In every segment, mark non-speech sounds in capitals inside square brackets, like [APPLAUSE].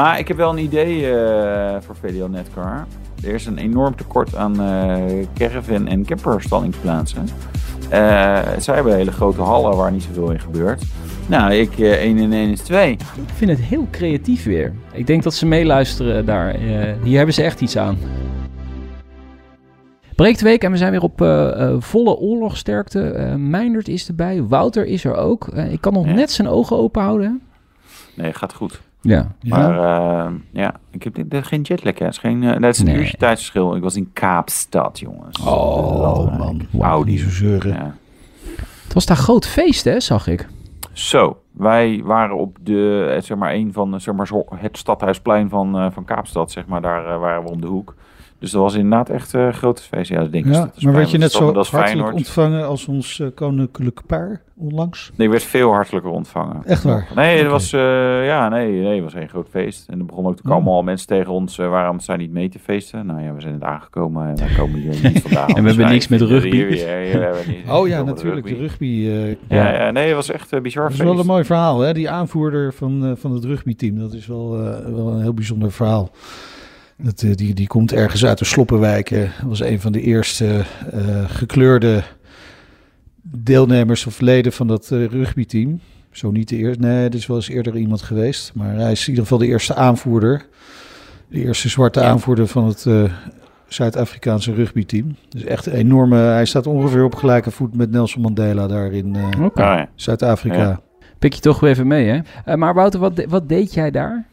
Maar ik heb wel een idee eh, voor VDL Netcar. Er is een enorm tekort aan eh caravan- en camperstandingsplaatsen. Eh zij hebben hele grote hallen waar niet zoveel in gebeurt. Nou, ik eh 1 en 1 is 2. Ik vind het heel creatief weer. Ik denk dat ze meeluisteren daar. Hier hebben ze echt iets aan. Breekt week en we zijn weer op volle oorlogsterkte. Eh Meindert is erbij, Wouter is er ook. Ik kan nog Ja. net zijn ogen open houden. Nee, gaat goed. Ja. Maar eh, ja, ik heb dit- dit- geen jetlag. Hè. Het is, geen, eh, dat is een Nee. uurtje tijdsverschil. Ik was in Kaapstad, jongens. Oh man, wauw, niet zo zeuren. Ja. Het was daar groot feest, hè, zag ik. Zo, wij waren op de, eh, zeg maar, een van, eh, zeg maar, het stadhuisplein van, eh, van Kaapstad, zeg maar, daar eh, waren we om de hoek. Dus dat was inderdaad echt een grote feest. Ja, dat denk ik. Ja, maar werd je net zo hartelijk Feyenoord. ontvangen als ons eh, koninklijke paar onlangs? Nee, ik werd veel hartelijker ontvangen. Echt waar? Nee, Oké. dat was, eh, ja, nee, nee, het was een groot feest. En er begonnen ook te komen Oh. al mensen tegen ons, eh, waarom zijn niet mee te feesten? Nou ja, we zijn het aangekomen en wij [LAUGHS] komen hier niet vandaan. En we hebben Wij niks [LAUGHS] met rugby. hier hier niet- Oh ja, natuurlijk, de rugby. eh, Ja, ja, nee, het was echt een bizar Dat is feest. wel een mooi verhaal, hè? Die aanvoerder van, eh, van het rugbyteam. Dat is wel, eh, wel een heel bijzonder verhaal. Dat, eh, die, die komt ergens uit de Sloppenwijken. Was een van de eerste eh, gekleurde deelnemers of leden van dat eh, rugbyteam. Zo niet de eerste. Nee, er is wel eens eerder iemand geweest. Maar hij is in ieder geval de eerste aanvoerder. De eerste zwarte aanvoerder van het eh, Zuid-Afrikaanse rugbyteam. Dus echt een enorme... Hij staat ongeveer op gelijke voet met Nelson Mandela daar in Oké. Ja. Zuid-Afrika. Ja. Pik je toch weer even mee, hè? Eh, maar Wouter, wat, de- wat deed jij daar?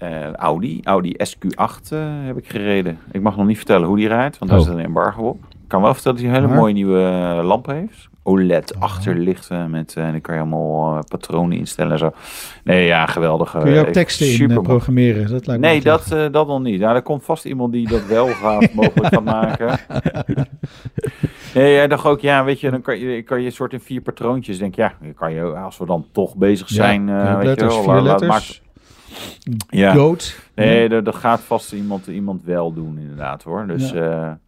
Eh, Audi, Audi SQ8 eh, heb ik gereden. Ik mag nog niet vertellen hoe die rijdt, want daar Oh. zit een embargo op. Ik kan wel vertellen dat hij een hele Maar? mooie nieuwe eh, lamp heeft. OLED achterlichten met, en dan kan je allemaal patronen instellen en zo. Nee, ja, geweldig. Kun je ook teksten in super mooi. programmeren? Dat lijkt me Nee, dat, dat nog niet. Nou, er komt vast iemand die dat wel gaat [LAUGHS] mogelijk gaat maken. [LAUGHS] Nee, jij dacht ook, ja, weet je, dan kan je, kan je een soort in vier patroontjes. Denk ja, kan je, als we dan toch bezig Ja, zijn, vijf weet letters, je wel, vier laat- letters. Ja. Goat. Nee, dat, dat gaat vast iemand, iemand wel doen, inderdaad hoor. Dus Ja.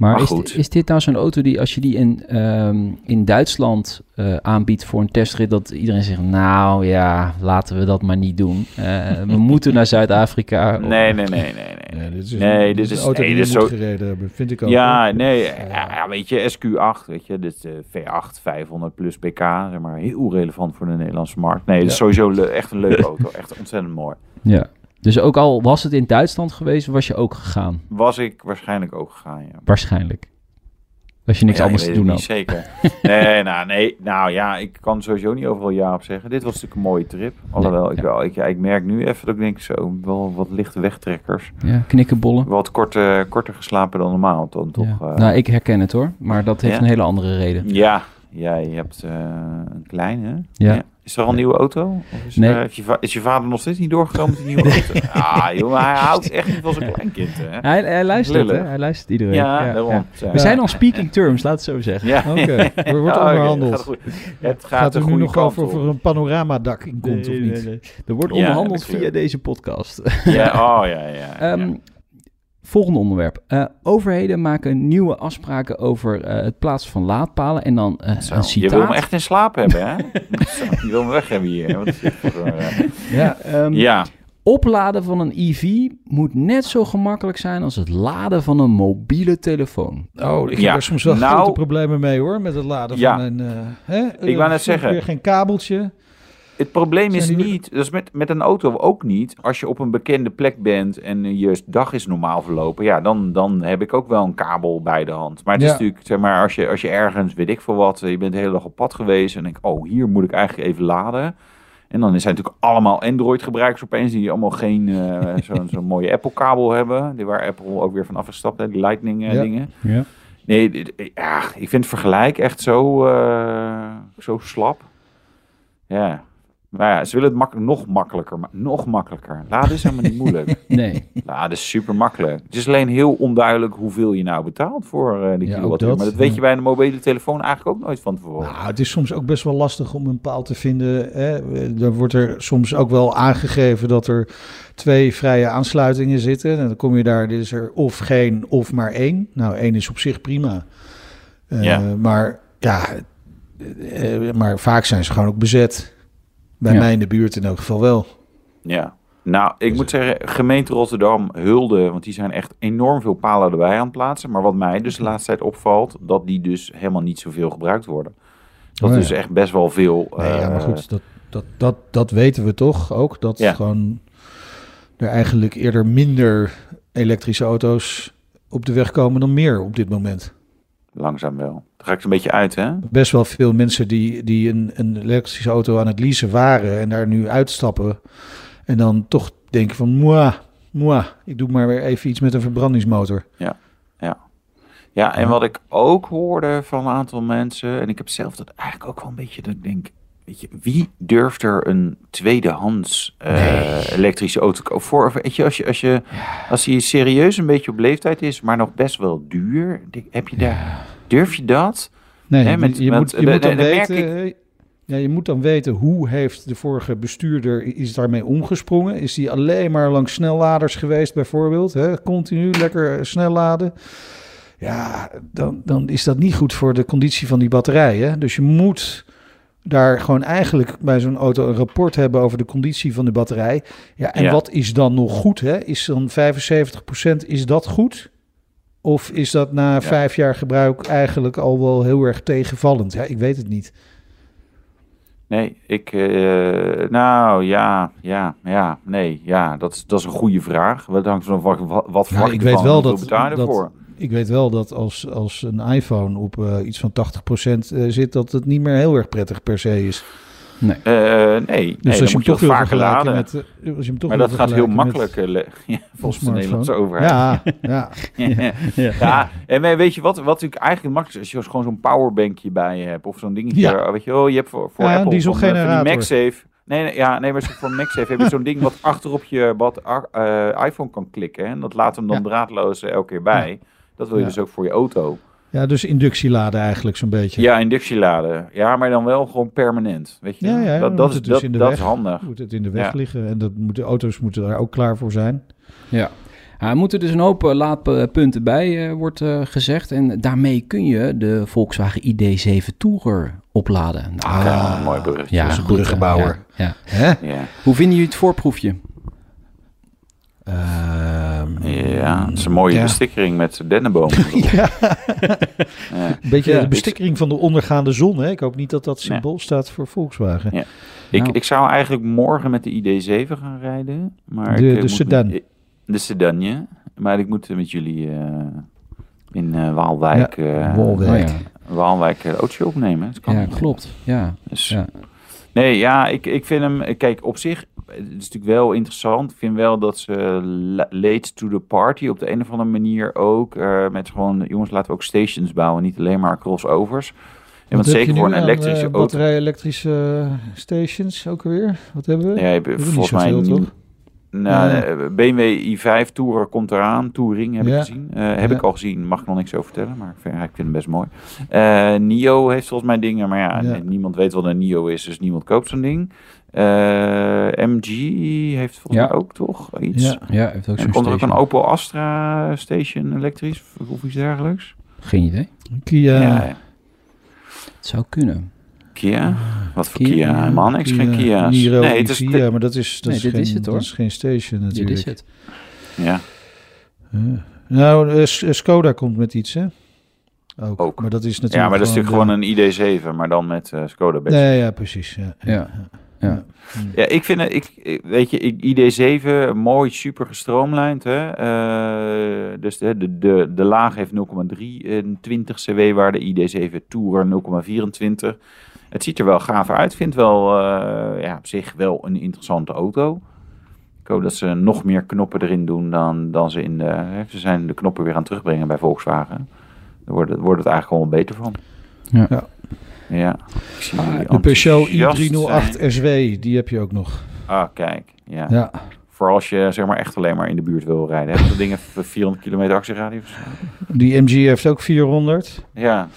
Eh, Maar, Maar is, goed. is dit nou zo'n auto die als je die in, ehm, in Duitsland eh, aanbiedt voor een testrit, dat iedereen zegt, nou ja, laten we dat maar niet doen. Eh, [LAUGHS] we moeten naar Zuid-Afrika. nee, nee, nee, nee, nee. Nee, dit is, Nee, dit een is- auto nee, die dit je is moet zo- gereden hebben, vind ik ook. Ja, nee, ja, ja, weet je, SQ8, weet je, dit is de V8 500 plus pk, zeg maar, heel relevant voor de Nederlandse markt. Nee, het is Ja. sowieso echt een leuke auto, echt ontzettend mooi. Ja. Dus ook al was het in Duitsland geweest, was je ook gegaan. Was ik waarschijnlijk ook gegaan, ja. Waarschijnlijk. Als je niks Ja, anders te doen had. zeker. [LAUGHS] Nee, nou, nee, nou ja, ik kan sowieso niet overal ja op zeggen. Dit was natuurlijk een mooie trip. Alhoewel, ik, ja. wel, ik, ja, ik merk nu even dat ik denk, zo, wel wat lichte wegtrekkers. Ja, knikkenbollen. Wat korter, korter geslapen dan normaal, dan toch. Eh, nou, ik herken het hoor. Maar dat heeft een hele andere reden. Ja, ja je hebt eh, een kleine. Ja. Is er al een nieuwe auto? Of is, Nee. eh, heeft je is je vader nog steeds niet doorgekomen met die nieuwe [LAUGHS] auto? Ah, jongen, hij houdt echt niet van zijn kleinkind, hè? Hij, hij luistert, hè? Hij luistert iedereen. Ja, daarom. Ja. We zijn on speaking terms, laat het zo zeggen. Ja. Oké, er wordt [LAUGHS] oké, onderhandeld. gaat. Het gaat, er nu nog over of er een panoramadak in komt of niet? Er wordt onderhandeld via deze podcast. Ja, oh ja, ja. [LAUGHS] Ehm, ja. Volgende onderwerp. Eh, overheden maken nieuwe afspraken over eh, het plaatsen van laadpalen. En dan eh, Zo, een je wil hem echt in slaap hebben, hè? Zo, [LAUGHS] je wil hem weg hebben hier. Wat is dit voor, Ja, ehm, ja, Opladen van een EV moet net zo gemakkelijk zijn als het laden van een mobiele telefoon. Oh, ik heb Ja. er soms wel Nou- grote problemen mee hoor, met het laden Ja. van een... eh, hè? Ik wou net zeggen. Weer geen kabeltje. Het probleem is niet, dat is met, met een auto ook niet. Als je op een bekende plek bent en je dag is normaal verlopen, ja, dan, dan heb ik ook wel een kabel bij de hand. Maar het is Ja. natuurlijk, zeg maar, als je, als je ergens, weet ik veel wat, je bent de hele dag op pad geweest en denk, oh, hier moet ik eigenlijk even laden. En dan zijn natuurlijk allemaal Android-gebruikers opeens die allemaal geen eh, [LAUGHS] zo'n zo'n mooie Apple-kabel hebben. Die waar Apple ook weer van afgestapt heeft, die Ja. Lightning-dingen. Ja. Nee, dit- ja, ik vind het vergelijk echt zo, eh, zo slap. Ja, Maar ja, ze willen het makkelijk, nog makkelijker. Maar nog makkelijker. Laden is helemaal niet moeilijk. [LAUGHS] Nee. Laden is super makkelijk. Het is alleen heel onduidelijk hoeveel je nou betaalt voor eh die Ja, kilowattuur. Maar dat weet Ja. je bij een mobiele telefoon eigenlijk ook nooit van tevoren. Nou, het is soms ook best wel lastig om een paal te vinden. Hè. Dan wordt er soms ook wel aangegeven dat er twee vrije aansluitingen zitten. En dan kom je daar, dit is er of geen of maar één. Nou, één is op zich prima. Eh, Ja. Maar ja, eh, maar vaak zijn ze gewoon ook bezet. Bij Ja. mij in de buurt in elk geval wel. Ja. Nou, ik moet zeggen, gemeente Rotterdam hulde, want die zijn echt enorm veel palen erbij aan het plaatsen. Maar wat mij dus de laatste tijd opvalt, dat die dus helemaal niet zoveel gebruikt worden. Dat Oh, is ja. echt best wel veel. Nee, ja, maar eh, goed, dat, dat, dat, dat weten we toch ook. Dat Ja. gewoon er eigenlijk eerder minder elektrische auto's op de weg komen dan meer op dit moment. Langzaam wel. Dan ga ik een beetje uit, hè? Best wel veel mensen die, die een, een elektrische auto aan het leasen waren en daar nu uitstappen. En dan toch denken van, moi, moi, ik doe maar weer even iets met een verbrandingsmotor. Ja, en Ja. wat ik ook hoorde van een aantal mensen, en ik heb zelf dat eigenlijk ook wel een beetje, dat ik denk, weet je, wie durft er een tweedehands eh, elektrische auto? Voor, weet je, als je, als je, als die serieus een beetje op leeftijd is, maar nog best wel duur, heb je daar, durf je dat? Nee, Hè, je- met- je, met- moet, je de- moet dan de- de merk weten... Ja, je moet dan weten hoe heeft de vorige bestuurder is daarmee omgesprongen. Is hij alleen maar langs snelladers geweest bijvoorbeeld? Hè? Continu lekker snel laden. Ja, dan, dan is dat niet goed voor de conditie van die batterij. Hè? Dus je moet daar gewoon eigenlijk bij zo'n auto een rapport hebben over de conditie van de batterij. Ja, en Ja. wat is dan nog goed? Hè? Is dan 75% is dat goed? Of is dat na vijf jaar gebruik eigenlijk al wel heel erg tegenvallend? Ja, ik weet het niet. Nee, ik, eh, nou ja, ja, ja, nee, ja, dat is, dat is een goede vraag. Wat hangt van wat, wat, Ja, verwacht ik je weet wel dat- dat-? Ik weet wel dat als, als een iPhone op eh, iets van 80% eh, zit, dat het niet meer heel erg prettig per se is. Nee, Dus nee, als dan je moet hem je toch laden. met... eh, als je hem toch maar dat gaat heel met makkelijk, [LAUGHS] ja, volgens de Nederlandse overheid. [LAUGHS] Ja, ja. Ja, ja. en weet je wat, wat natuurlijk eigenlijk het makkelijkste is? Als je gewoon zo'n powerbankje bij je hebt of zo'n dingetje, weet je wel, je hebt voor, voor Apple van, eh, van die. MagSafe. Nee, nee, ja, nee, maar voor MagSafe heb je zo'n ding wat achter op je wat, iPhone kan klikken. En dat laat hem dan draadloos elke keer bij. Dat wil je dus ook voor je auto. Ja, dus inductieladen eigenlijk zo'n beetje. Ja, inductieladen. Ja, maar dan wel gewoon permanent. Weet je? Ja, ja, dan dat, moet dat, is, het dus dat, in de dat weg. is handig. Moet het in de weg Ja. liggen. En dat moeten, auto's moeten daar ook klaar voor zijn. Ja. Ja, er moeten dus een hoop eh, laadpunten bij, eh, wordt eh, gezegd. En daarmee kun je de Volkswagen ID7 Tourer opladen. Nou, Ja, een mooi berichtje. ja, dat is een goed, hè? bruggenbouwer. Ja, ja. Hè? Ja. Hoe vinden jullie het voorproefje? Ehm, ja, het is een mooie Ja. bestikkering met dennenboom. [LAUGHS] Ja, beetje Ja, de bestikkering van de ondergaande zon. Hè? Ik hoop niet dat dat symbool staat voor Volkswagen. Ja. Ik, Nou. ik zou eigenlijk morgen met de ID7 gaan rijden. Maar De- ik, eh, de sedan. met- de sedan, Maar ik moet eh, met jullie eh, in eh, Waalwijk, eh Waalwijk. Oh, ja. Waalwijk eh, opnemen. Dat kan ja, niet. klopt. Ja. Dus, Ja. Nee, ja, ik, ik vind hem... Kijk, op zich, het is natuurlijk wel interessant. Ik vind wel dat ze la- late to the party op de een of andere manier ook... eh, met gewoon, jongens, laten we ook stations bouwen. Niet alleen maar crossovers. En want zeker voor een aan, elektrische eh, auto... Batterij-elektrische eh, stations ook alweer? Wat hebben we? Ja, je hebt volgens niet mij toch? Nou, eh, BMW i5 Tourer komt eraan. Touring heb Ja. ik gezien. Eh, heb Ja. ik al gezien. Mag ik nog niks over vertellen. Maar ik vind, ja, ik vind hem best mooi. Eh, NIO heeft volgens mij dingen. Maar ja, niemand weet wat een NIO is. Dus niemand koopt zo'n ding. MG heeft volgens mij ook toch iets. Ja. Ja, heeft ook En zo'n komt er ook een Opel Astra station elektrisch? Of iets dergelijks? Geen idee. Kia. ja. Het zou kunnen. Kia? Wat voor Kia, Kia? Man, ik geen Kia's. Niro nee, het is... Ja, maar dat is, dat Nee, is, dit geen, is het, hoor. Dat is geen station Dit natuurlijk. is het. Ja. Ja. Nou, eh, S- Skoda komt met iets, hè? Ook. Ook. Maar dat is natuurlijk ja, maar dat is natuurlijk de- gewoon een ID7. Maar dan met eh, Skoda. Nee, ja, precies. Ja. Ja. Ja. Ja, ik vind het, ik, weet je, ik- ID7 mooi, super gestroomlijnd. Hè? Eh, dus de, de, de, de laag heeft 0,23 cw-waarde, ID7 Tourer 0,24. Het ziet er wel gaaf uit. Vind wel, eh, ja, op zich wel een interessante auto. Ik hoop dat ze nog meer knoppen erin doen dan, dan ze in de... hè, Ze zijn de knoppen weer aan het terugbrengen bij Volkswagen. Daar wordt, het- wordt het eigenlijk gewoon beter van. Ja. Ik zie jullie De Peugeot enthousiast zijn. i308 SW, die heb je ook nog. Ah, kijk. Ja. Ja, Voor als je zeg maar echt alleen maar in de buurt wil rijden. Hebben dat dingen voor 400 kilometer actieradius? die MG heeft ook 400. Ja.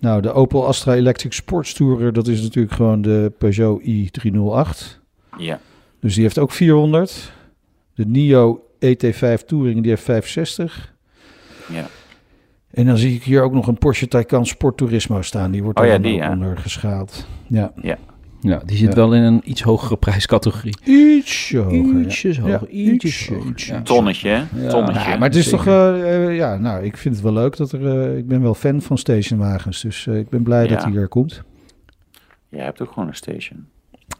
Nou, de Opel Astra Electric Sports Tourer, dat is natuurlijk gewoon de Peugeot i308. Ja. Dus die heeft ook 400. De NIO ET5 Touring, die heeft 65. Ja. En dan zie ik hier ook nog een Porsche Taycan Sport Turismo staan. Die wordt Oh ja, die, ja. Ja. Ja, die zit Ja. wel in een iets hogere prijscategorie. Ietsje hoger. ja. Ietsjes hoger, Ja, ietsjes hoger. Tonnetje, hè? Ja. Tonnetje. Ja, maar het is Zeker. toch, eh, eh, ja, nou, ik vind het wel leuk dat er, eh, ik ben wel fan van stationwagens, dus eh, ik ben blij dat hij er komt. Jij hebt ook gewoon een station.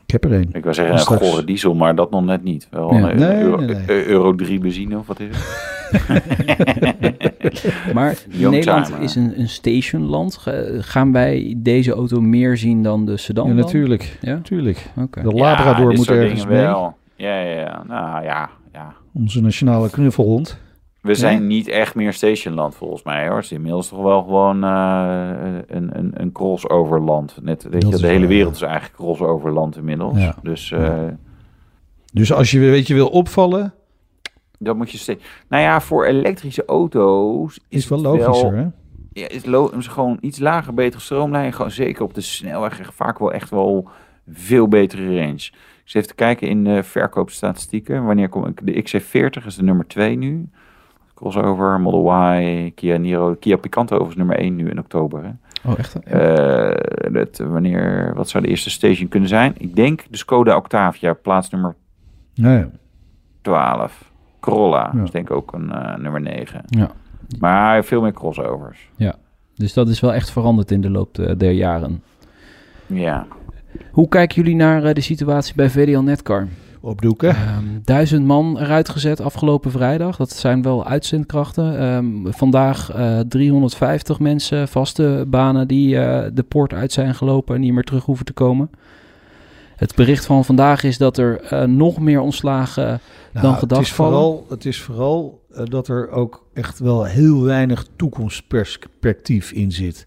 Ik heb er een. Ik wou zeggen een gore diesel, maar dat nog net niet. Wel Ja. een Nee, euro, nee, nee. eh, euro 3 benzine of wat is het? [LAUGHS] [LAUGHS] Maar Nederland is een, een stationland. Ga- Gaan wij deze auto meer zien dan de sedan? Ja, natuurlijk. Ja? Natuurlijk. Oké. De Labrador moet ergens mee. wel. Ja, ja, ja. Nou ja, ja. Onze nationale knuffelhond. We zijn niet echt meer stationland volgens mij hoor. Het is inmiddels toch wel gewoon eh, een, een, een crossoverland. Net, weet je, de hele wereld is eigenlijk crossoverland inmiddels. Ja. Dus eh, Ja. Dus als je weet je wil opvallen, dat moet je steeds. Nou ja, voor elektrische auto's is wel logischer, hè? Ja, is, gewoon iets lager, betere stroomlijn. Gewoon zeker op de snelweg. Vaak wel echt wel veel betere range. Dus even te kijken in de verkoopstatistieken. Wanneer kom ik? De XC40 is de nummer 2 nu. Crossover, Model Y, Kia Niro. Kia Picanto is nummer 1 nu in oktober. Hè. Oh, echt? Eh, dat, wanneer, wat zou de eerste station kunnen zijn? Ik denk de Skoda Octavia, plaats nummer Nou ja. 12. Corolla Ja. is denk ik ook een eh, nummer 9. Ja. Maar veel meer crossovers. Dus dat is wel echt veranderd in de loop eh, der jaren. Ja. Hoe kijken jullie naar eh, de situatie bij VDL Netcar? Opdoeken. Ehm, duizend man eruit gezet afgelopen vrijdag. Dat zijn wel uitzendkrachten. Ehm, vandaag eh 350 mensen, vaste banen, die eh, de poort uit zijn gelopen en niet meer terug hoeven te komen. Het bericht van vandaag is dat er eh, nog meer ontslagen. Dan gedacht Nou, het is vallen? vooral, het is vooral eh, dat er ook echt wel heel weinig toekomstperspectief in zit.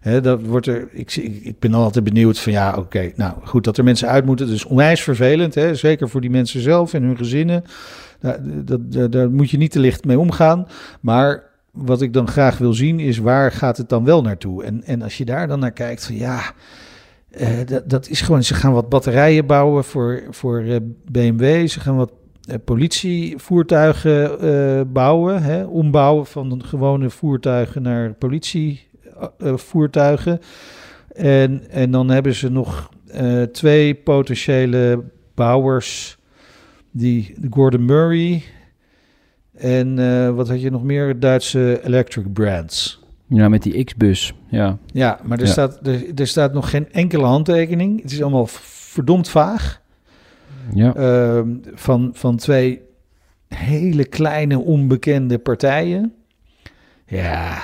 Hè, dat wordt er, ik, ik, ben altijd benieuwd van ja, oké, nou goed dat er mensen uit moeten. Is onwijs vervelend, hè, zeker voor die mensen zelf en hun gezinnen. Daar, dat, dat, daar moet je niet te licht mee omgaan. Maar wat ik dan graag wil zien is waar gaat het dan wel naartoe? En, en als je daar dan naar kijkt van ja, eh, dat, dat is gewoon, ze gaan wat batterijen bouwen voor, voor eh, BMW. Ze gaan wat eh, politievoertuigen bouwen, hè, ombouwen van gewone voertuigen naar politievoertuigen. en, en dan hebben ze nog twee potentiële bouwers, die Gordon Murray en wat had je nog meer? Duitse electric brands. Ja, met die X-bus. Ja. Ja, maar er, Ja. Staat, er, er staat nog geen enkele handtekening. Het is allemaal verdomd vaag. ja. Ehm, van, van twee hele kleine onbekende partijen. Ja,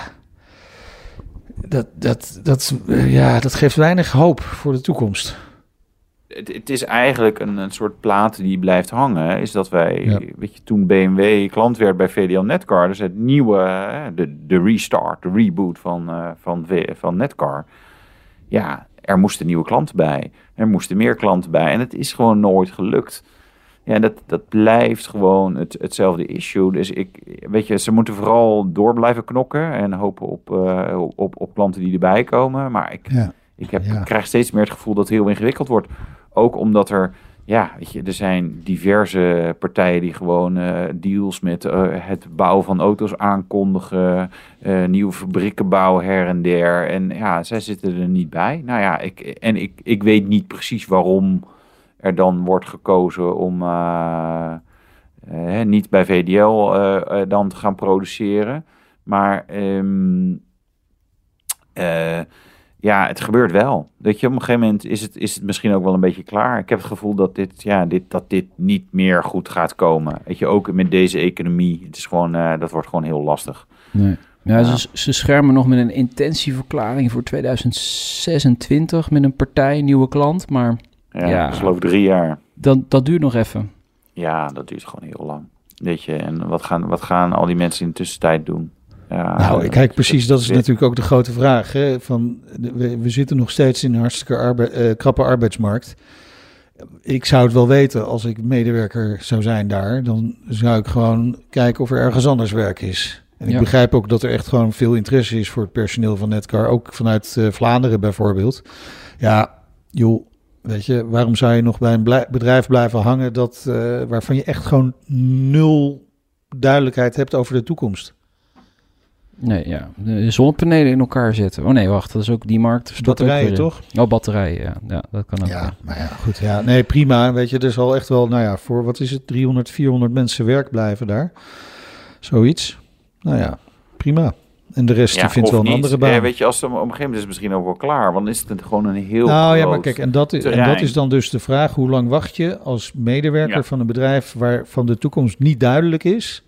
dat, dat, dat, eh, ja, dat geeft weinig hoop voor de toekomst. Het, het is eigenlijk een, een soort plaat die blijft hangen. Is dat wij, Ja. weet je, toen BMW klant werd bij VDL Netcar, dus het nieuwe, de, de restart, de reboot van, eh, van, van Netcar. Ja, er moesten nieuwe klanten bij. Er moesten meer klanten bij. En het is gewoon nooit gelukt. Ja, dat, dat blijft gewoon het, hetzelfde issue. Dus ik, weet je, ze moeten vooral door blijven knokken en hopen op, eh, op, op klanten die erbij komen. Maar ik, Ja, ik, heb, Ja. krijg steeds meer het gevoel dat het heel ingewikkeld wordt. Ook omdat er, ja, weet je, er zijn diverse partijen die gewoon eh, deals met eh, het bouwen van auto's aankondigen, eh, nieuwe fabrieken bouwen her en der. En ja, zij zitten er niet bij. Nou ja, ik, en ik, ik weet niet precies waarom er dan wordt gekozen om niet bij VDL dan te gaan produceren. Maar eh, ja, het gebeurt wel. Dat je op een gegeven moment is het, is het misschien ook wel een beetje klaar. Ik heb het gevoel dat dit, ja, dit, dat dit niet meer goed gaat komen. Weet je, ook met deze economie. Het is gewoon, eh, dat wordt gewoon heel lastig. Nee. Ja, Ja. Ze, ze schermen nog met een intentieverklaring voor 2026 met een partij, nieuwe klant. Maar Ja, Ja. Ik geloof drie jaar. dat, dat duurt nog even. Ja, dat duurt gewoon heel lang. Weet je, en wat gaan, wat gaan al die mensen in de tussentijd doen? Ja, Nou, eh, kijk, precies, dat is natuurlijk ook de grote vraag. Hè? Van, de- we, we zitten nog steeds in een hartstikke arbe- eh, krappe arbeidsmarkt. Ik zou het wel weten als ik medewerker zou zijn daar. Dan zou ik gewoon kijken of er ergens anders werk is. En ik Ja. begrijp ook dat er echt gewoon veel interesse is voor het personeel van Netcar. Ook vanuit eh, Vlaanderen bijvoorbeeld. Ja, joh, weet je, waarom zou je nog bij een blij- bedrijf blijven hangen dat, eh, waarvan je echt gewoon nul duidelijkheid hebt over de toekomst? Nee, ja. De zonnepanelen in elkaar zetten. Oh nee, wacht. Dat is ook die markt. stort Batterijen, toch? Oh, batterijen, ja. ja. Dat kan ook. Ja, wel. maar ja, goed. Ja, nee, prima. Weet je, er zal echt wel, nou ja, voor wat is het, 300, 400 mensen werk blijven daar. Zoiets. Nou ja, prima. En de rest die vindt wel een niet. andere baan. Ja, weet je, als het op een gegeven moment is het misschien ook wel klaar. Want dan is het gewoon een heel nou ja, maar kijk, en dat, is, en dat is dan dus de vraag: hoe lang wacht je als medewerker Ja. van een bedrijf waarvan de toekomst niet duidelijk is?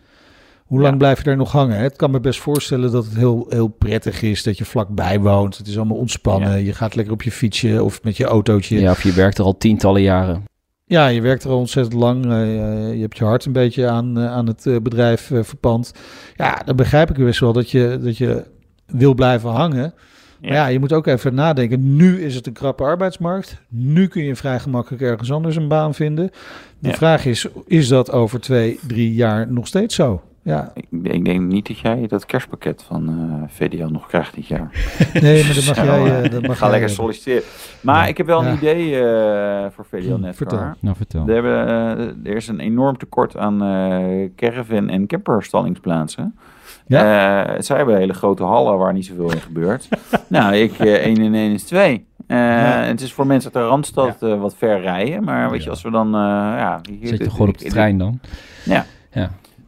Hoe lang Ja. blijf je daar nog hangen? Het kan me best voorstellen dat het heel, heel prettig is dat je vlakbij woont. Het is allemaal ontspannen. Ja. Je gaat lekker op je fietsje of met je autootje. Ja, of je werkt er al tientallen jaren. Ja, je werkt er al ontzettend lang. eh, je hebt je hart een beetje aan, eh, aan het eh, bedrijf eh, verpand. Ja, dan begrijp ik best wel dat je, dat je wil blijven hangen. Maar ja, je moet ook even nadenken. Nu is het een krappe arbeidsmarkt. Nu kun je vrij gemakkelijk ergens anders een baan vinden. De Ja. vraag is, is dat over twee, drie jaar nog steeds zo? Ja, Ik, ik denk niet dat jij dat kerstpakket van eh VDL nog krijgt dit jaar. nee, maar dat mag [LAUGHS] Zo, jij... eh, dat mag Ga jij lekker hebben. solliciteren. Maar Ja. ik heb wel een Ja. idee eh, voor VDL Hm, Netcar. vertel. Nou, vertel. We hebben, er is een enorm tekort aan eh caravan- en camperstallingsplaatsen. Ja? zij hebben hele grote hallen waar niet zoveel in gebeurt. [LAUGHS] nou, ik eh 1 en 1 is 2. Eh, Ja. Het is voor mensen uit de Randstad eh, wat ver rijden. Maar weet je, als we dan... eh ja, hier- Zit je gewoon op de trein dan? Ja.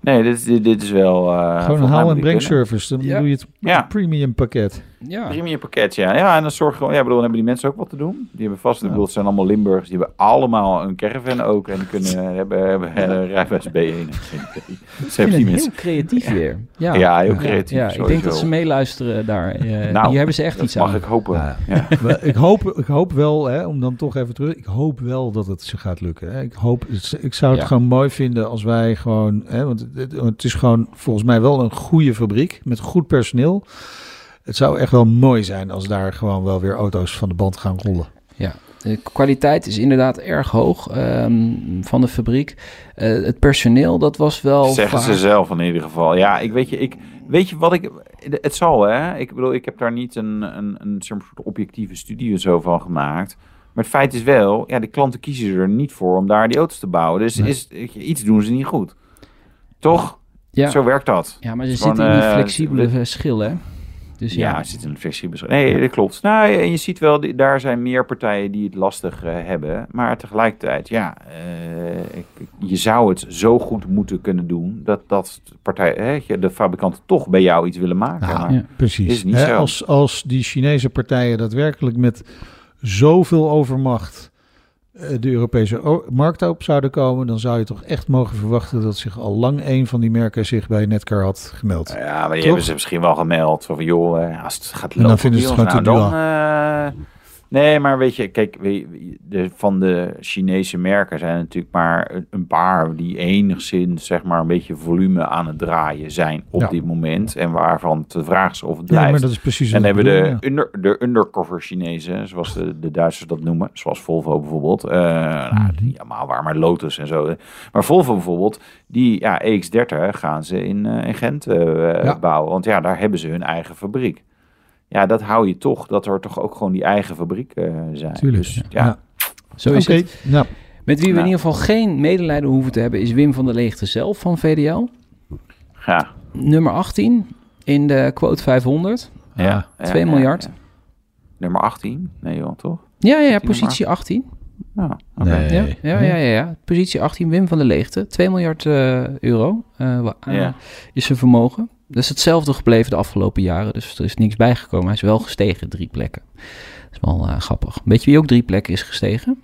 Nee, dit, is- dit, dit is wel... eh, volgens Gewoon een haal- en brengservice. Dan Ja. doe je het Ja. premium pakket. Ja. Premium pakket, ja. Ja, en dan zorgen gewoon, ja, bedoel, dan hebben die mensen ook wat te doen. Die hebben vast, ik bedoel, het zijn allemaal Limburgers, die hebben allemaal een caravan ook en die kunnen [LAUGHS] hebben, hebben eh, rijbewijs B1. en geen idee. [LAUGHS] Ze Ik hebben vind die heel creatief weer. Ja, Ja, heel creatief. Ja, ik denk dat ze meeluisteren daar. Eh, Nou, Hier hebben ze echt iets mag aan. ik hopen. Ja. [LAUGHS] Ja. Ik, hoop, ik hoop wel, hè, om dan toch even terug. Ik hoop wel dat het ze gaat lukken. Hè. Ik, hoop, ik zou het Ja. gewoon mooi vinden als wij gewoon. Hè, want het, het is gewoon volgens mij wel een goede fabriek met goed personeel. Het zou echt wel mooi zijn als daar gewoon wel weer auto's van de band gaan rollen. De kwaliteit is inderdaad erg hoog ehm, van de fabriek. Eh, het personeel, dat was wel Zeggen ze zelf in ieder geval. Ja, ik weet je, ik weet je wat ik. Het zal hè. Ik bedoel, ik heb daar niet een, een, een soort objectieve studie zo van gemaakt. Maar het feit is wel, ja, de klanten kiezen er niet voor om daar die auto's te bouwen. Dus Nee. is, iets doen ze niet goed. Toch? Ja, Zo werkt dat. ja, maar ze zitten in die eh, flexibele verschil, hè? Dus Ja, ja, er zit een flexibel. Nee, dat klopt. Nou, en je ziet wel, daar zijn meer partijen die het lastig eh, hebben. Maar tegelijkertijd, ja, eh, ik- je zou het zo goed moeten kunnen doen dat, dat partij, hè, je- de fabrikanten toch bij jou iets willen maken. Maar, ja. Precies. Is niet Hè, zo. Als, als die Chinese partijen daadwerkelijk met zoveel overmacht de Europese markt op zouden komen, dan zou je toch echt mogen verwachten dat zich al lang een van die merken zich bij Netcar had gemeld. Ja, maar die Toch? hebben ze misschien wel gemeld. Van, joh, eh, als het gaat En dan lopen, vinden ze het gewoon te nou, dan, eh, Nee, maar weet je, kijk, de, van de Chinese merken zijn er natuurlijk maar een- paar die enigszins, zeg maar, een beetje volume aan het draaien zijn op Ja. dit moment. En waarvan de vraag is of het Ja, blijft. maar dat is precies En hebben bedoel, de, under, de undercover Chinezen, zoals de, de Duitsers dat noemen. Zoals Volvo bijvoorbeeld. Eh nou, niet allemaal waar, maar Lotus en zo. Maar Volvo bijvoorbeeld, die ja, EX30 gaan ze in, eh, in Gent eh, Ja. bouwen. Want ja, daar hebben ze hun eigen fabriek. Ja, dat hou je toch, dat er toch ook gewoon die eigen fabriek eh, zijn. Tuurlijk. Dus, ja. ja. zo is Oké, het. nou, Met wie we Nou. in ieder geval geen medelijden hoeven te hebben, is Wim van der Leegte zelf van VDL. Ja, Nummer 18 in de quote 500. ja, Ja. ja, 2 ja, miljard. ja. Nummer 18? Nee joh, toch? Ja, ja, ja, positie 18. Ja. Nee. Ja, ja, ja, ja, ja. Positie 18, Wim van der Leegte. 2 miljard eh, euro eh, eh, Ja. is zijn vermogen. Dat is hetzelfde gebleven de afgelopen jaren. Dus er is niks bijgekomen. Hij is wel gestegen, drie plekken. Dat is wel eh, grappig. Weet je wie ook drie plekken is gestegen?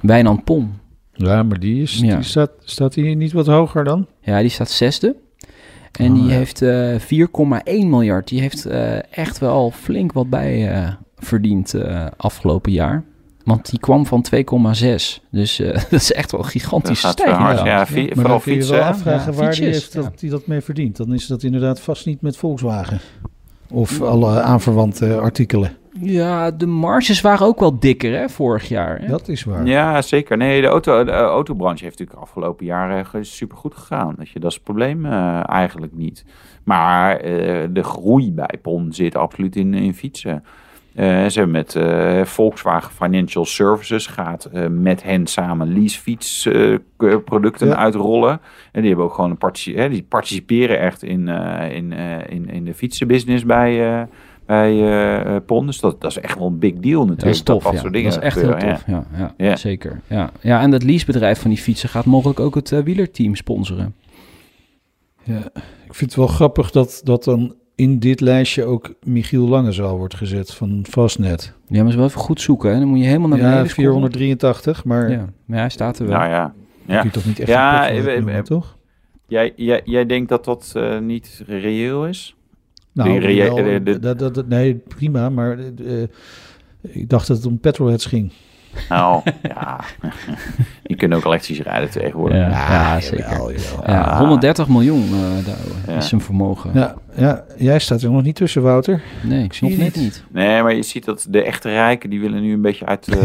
Wijnand Pom. ja, maar die, is, Ja. die staat, staat die niet wat hoger dan? Ja, die staat zesde. En Oh, die ja. heeft eh 4,1 miljard. Die heeft eh, echt wel flink wat bij verdiend afgelopen jaar. Want die kwam van 2,6. Dus eh, [LAUGHS] dat is echt wel een gigantische stijging. hard. Ja, vooral dan kun je fietsen. wel afvragen Ja, waar die, heeft dat, ja. die dat mee verdient. Dan is dat inderdaad vast niet met Volkswagen. Of alle aanverwante artikelen. Ja, de marges waren ook wel dikker hè, vorig jaar. Hè? Dat is waar. Ja, zeker. Nee, de, auto, de autobranche heeft natuurlijk de afgelopen jaren super goed gegaan. Dat, je, dat is het probleem eh, eigenlijk niet. Maar eh, de groei bij PON zit absoluut in, in fietsen. Eh, ze hebben met eh, Volkswagen Financial Services gaat eh, met hen samen leasefietsproducten Ja. uitrollen. En die hebben ook gewoon een partici- hè, die participeren echt in, eh, in, eh, in, in de fietsenbusiness bij, eh, bij eh, PON. Dus dat, dat is echt wel een big deal natuurlijk. Dat is tof, dat ja. soort dingen dat is echt heel gebeuren, ja. tof. Ja, ja, Ja. zeker. Ja. ja, en dat leasebedrijf van die fietsen gaat mogelijk ook het wielerteam sponsoren. Ja, ik vind het wel grappig dat, dat dan in dit lijstje ook Michiel Langezaal wordt gezet van Fastnet. Ja, maar ze wel even goed zoeken. Hè? Dan moet je helemaal naar beneden Ja, 483, maar. Ja, maar hij staat er wel. Nou ja. kun ja. je toch niet echt Ja, een potlood eh, eh, noemen, eh, toch? Jij, jij, jij denkt dat dat eh, niet reëel is? Nou, de- de- dat, dat, dat- nee, prima, maar ik dacht dat het om petrolheads ging. Nou, ja. [LAUGHS] Die kunnen ook elektrisch rijden tegenwoordig. Ja, ja, Ah, zeker. jawel, jawel. Ja, Ah. 130 miljoen eh, daar Ja. is zijn vermogen. Ja, ja, jij staat er nog niet tussen, Wouter. Nee, ik zie Nog niet. niet. Nee, maar je ziet dat de echte rijken, die willen nu een beetje uit, eh,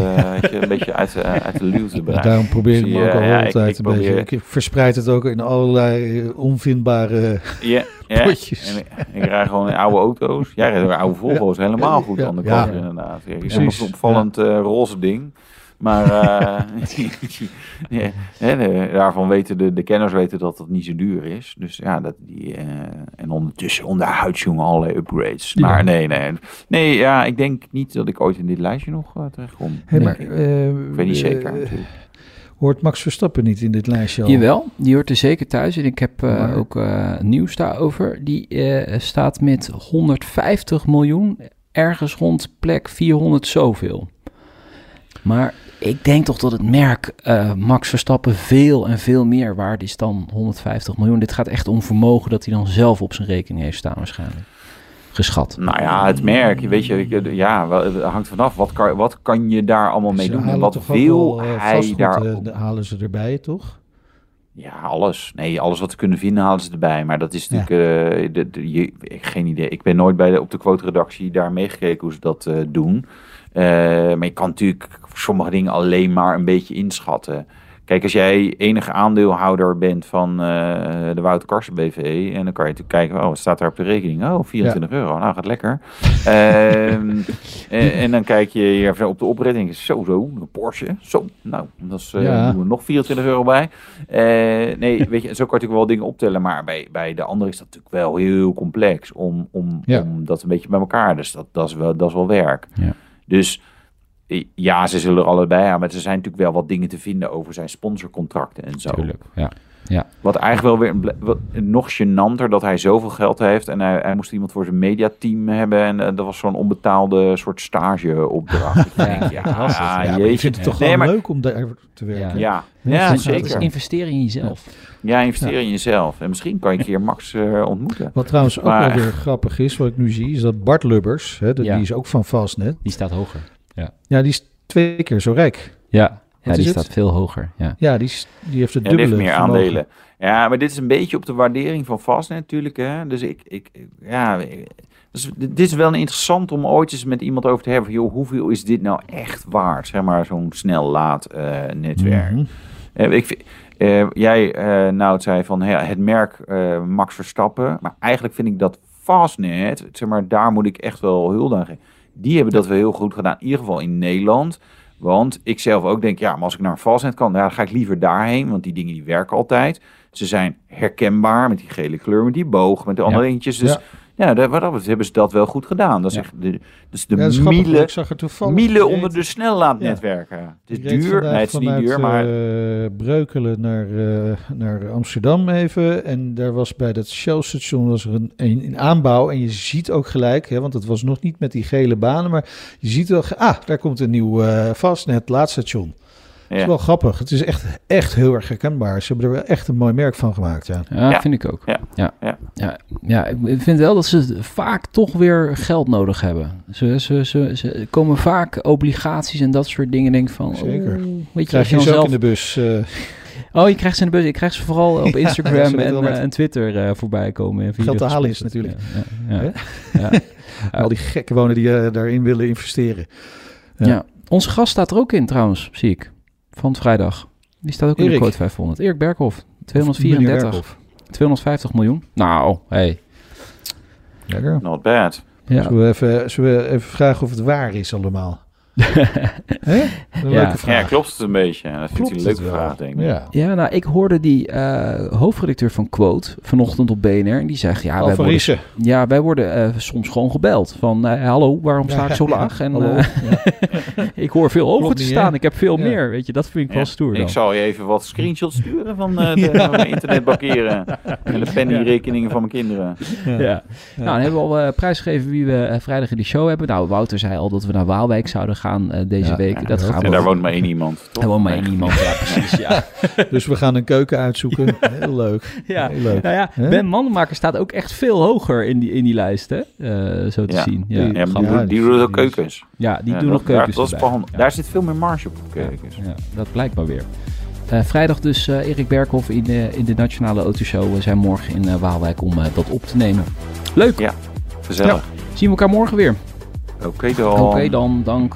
[LAUGHS] je, een beetje uit, eh, uit de luwte bereiken. daarom probeer ik me je, ook al ja, altijd ik een probeer- beetje. Ik verspreid het ook in allerlei eh, onvindbare... Ja, ja. [LAUGHS] Potjes. En ik, ik rijd gewoon in oude auto's. Jij rijdt ook oude Volvo's, helemaal goed Ja, aan de ja. kant inderdaad. Ja, Precies. Precies. Een opvallend eh, roze ding. Maar eh, [LAUGHS] ja, hè, de- daarvan weten de, de kenners weten dat dat niet zo duur is. Dus ja, dat die, eh, en ondertussen onderhuids jongen allerlei upgrades. Ja. Maar nee, nee. Nee, ja, ik denk niet dat ik ooit in dit lijstje nog uh, terechtkom. Hey, maar, ik, eh, ik weet niet zeker. eh, natuurlijk. hoort Max Verstappen niet in dit lijstje al? Jawel, die hoort er zeker thuis. En ik heb eh, Maar- ook eh, nieuws daarover. Die eh, staat met 150 miljoen ergens rond plek 400 zoveel. Maar ik denk toch dat het merk eh, Max Verstappen veel en veel meer waard is dan 150 miljoen. Dit gaat echt om vermogen dat hij dan zelf op zijn rekening heeft staan waarschijnlijk. Geschat. Nou ja, het merk, weet je, ik- ja, het hangt vanaf. Wat kan, wat kan je daar allemaal mee Ze doen? En halen wat wil wel, eh, hij daar... eh, halen ze erbij, toch? Ja, alles. Nee, alles wat ze kunnen vinden halen ze erbij. Maar dat is natuurlijk... eh, de, de- je, ik, geen idee. Ik ben nooit bij de, op de quote-redactie daar meegekeken hoe ze dat eh, doen. Eh, maar je kan natuurlijk sommige dingen alleen maar een beetje inschatten. Kijk, als jij enige aandeelhouder bent van eh, de Wout Karsen BV... en dan kan je natuurlijk kijken, oh, wat staat daar op de rekening? Oh, 24 euro. Nou, gaat lekker. [LAUGHS] Ehm, en, en dan kijk je hier op de opretting. Zo, zo, een Porsche. Zo, nou, dat is, eh, Ja. doen we nog 24 euro bij. Nee, [LAUGHS] weet je, zo kan je natuurlijk wel dingen optellen. Maar bij, bij de andere is dat natuurlijk wel heel complex om, om, Ja. om dat een beetje bij elkaar. Dus dat, dat, is, wel, dat is wel werk. Ja. Dus eh, ja, ze zullen er allebei aan. Maar er zijn natuurlijk wel wat dingen te vinden over zijn sponsorcontracten en zo. Tuurlijk, ja. Wat eigenlijk wel weer een ble- wat- nog gênanter dat hij zoveel geld heeft. En hij, hij moest iemand voor zijn mediateam hebben. En eh, dat was zo'n onbetaalde soort stageopdracht. [LAUGHS] Ik Ja, denk, ja, ja, ja, je vindt het toch Nee, wel maar- leuk om daar te werken? Ja, Ja, ja, zeker. investeren in jezelf. Ja, investeer in jezelf. En misschien kan je een keer Max eh, ontmoeten. Wat trouwens ook Maar- wel weer grappig is, wat ik nu zie, is dat Bart Lubbers, hè, de- Ja. die is ook van Fastnet. Die staat hoger. Ja, die is twee keer zo rijk. Ja, ja die is het? staat veel hoger. Ja. Ja, die, die heeft het Ja, dubbele heeft meer vermogen. aandelen. Ja, maar dit is een beetje op de waardering van Fastnet natuurlijk. Hè? Dus ik, ik, ja, dus dit is wel interessant om ooit eens met iemand over te hebben. van, Joh, hoeveel is dit nou echt waard? Zeg maar zo'n snel laad eh, netwerk. Mhm. Eh, ik, vind- eh, jij, eh nou, het zei van ja, het merk eh, Max Verstappen. Maar eigenlijk vind ik dat Fastnet, zeg maar, daar moet ik echt wel hulde aan geven. Die hebben dat wel heel goed gedaan, in ieder geval in Nederland. Want ik zelf ook denk, ja, maar als ik naar een Fastnet kan, ja, dan ga ik liever daarheen. Want die dingen die werken altijd. Ze zijn herkenbaar met die gele kleur, met die boog, met de andere Ja. dingetjes. Dus Ja. Ja, daar- wat dat betreft hebben ze dat wel goed gedaan. Dat is Ja. echt de, dus de Ja, miele, ik zag er toevallig. miele Ik onder de snellaadnetwerken. Het is duur, nee, het is niet duur, maar... eh, Breukelen naar, eh, naar Amsterdam even. En daar was bij dat Shell-station was er een, een, een aanbouw. En je ziet ook gelijk, hè, want het was nog niet met die gele banen. Maar je ziet wel, ah, daar komt een nieuw eh Fastnet laadstation. Het is Ja. wel grappig. Het is echt, echt heel erg herkenbaar. Ze hebben er wel echt een mooi merk van gemaakt, ja. Ja, Ja. vind ik ook. Ja. Ja. Ja. Ja. Ja, ik vind wel dat ze vaak toch weer geld nodig hebben. Ze, ze, ze, ze komen vaak obligaties en dat soort dingen. Denk ik van, Zeker. oh, weet je, Krijg als je je ze dan ook in zelf... de bus. eh, Oh, je krijgt ze in de bus. Ik krijg ze vooral op [LAUGHS] Instagram en, eh, met- en Twitter eh, voorbij komen. Geld te halen is natuurlijk. Ja, ja, ja. [LAUGHS] Ja. al die gekken wonen die eh, daarin willen investeren. Ja. Ja. Onze gast staat er ook in trouwens, zie ik. Van vrijdag. Die staat ook in de quote 500. Erik Berghoff. Meneer 234. Werkhoff. 250 miljoen. Nou, hey. Lekker. Not bad. Ja. Zullen, we even, zullen we even vragen of het waar is allemaal? [LAUGHS] Een Ja. leuke vraag. Ja, klopt het een beetje? Dat vindt hij een leuke vraag, denk ik. Ja. Ja, nou, ik hoorde die eh, hoofdredacteur van Quote vanochtend op BNR. En die zegt, ja, wij worden, ja, wij worden eh, soms gewoon gebeld. Van, eh, hallo, waarom sta ik zo Ja, laag? En hallo. eh, Ja. [LAUGHS] ik hoor veel Klopt te niet, staan. Ik heb veel Ja. meer. Weet je, dat vind ik wel stoer dan. Ik zal je even wat screenshots sturen van eh, de [LAUGHS] van mijn internetbankieren. En de pennyrekeningen van mijn kinderen. Ja. Nou, dan hebben we al eh, prijsgegeven wie we vrijdag in de show hebben. Nou, Wouter zei al dat we naar Waalwijk zouden gaan eh, deze Ja, week. ja, dat gaan we En daar woont maar één iemand, [LAUGHS] toch? Er woont maar één iemand. Ja, precies. Ja. [LAUGHS] Dus we gaan een keuken uitzoeken. Heel leuk. [LAUGHS] ja. Heel leuk. Nou ja? Ben Mandenmaker staat ook echt veel hoger in die, in die lijst, hè? Eh, zo te Ja. zien. Ja, Die- Ja, Ja, doen- die is- keukens. ja die Ja, doen nog keukens Daar, dat is Ja. daar zit veel meer marge op op keukens. Ja, dat blijkt maar weer. Eh, vrijdag dus eh, Erik Berghoff in de, in de Nationale Autoshow. We zijn morgen in eh, Waalwijk om dat op te nemen. Leuk. Gezellig. Zien we elkaar morgen weer. Oké dan. Oké dan, dank.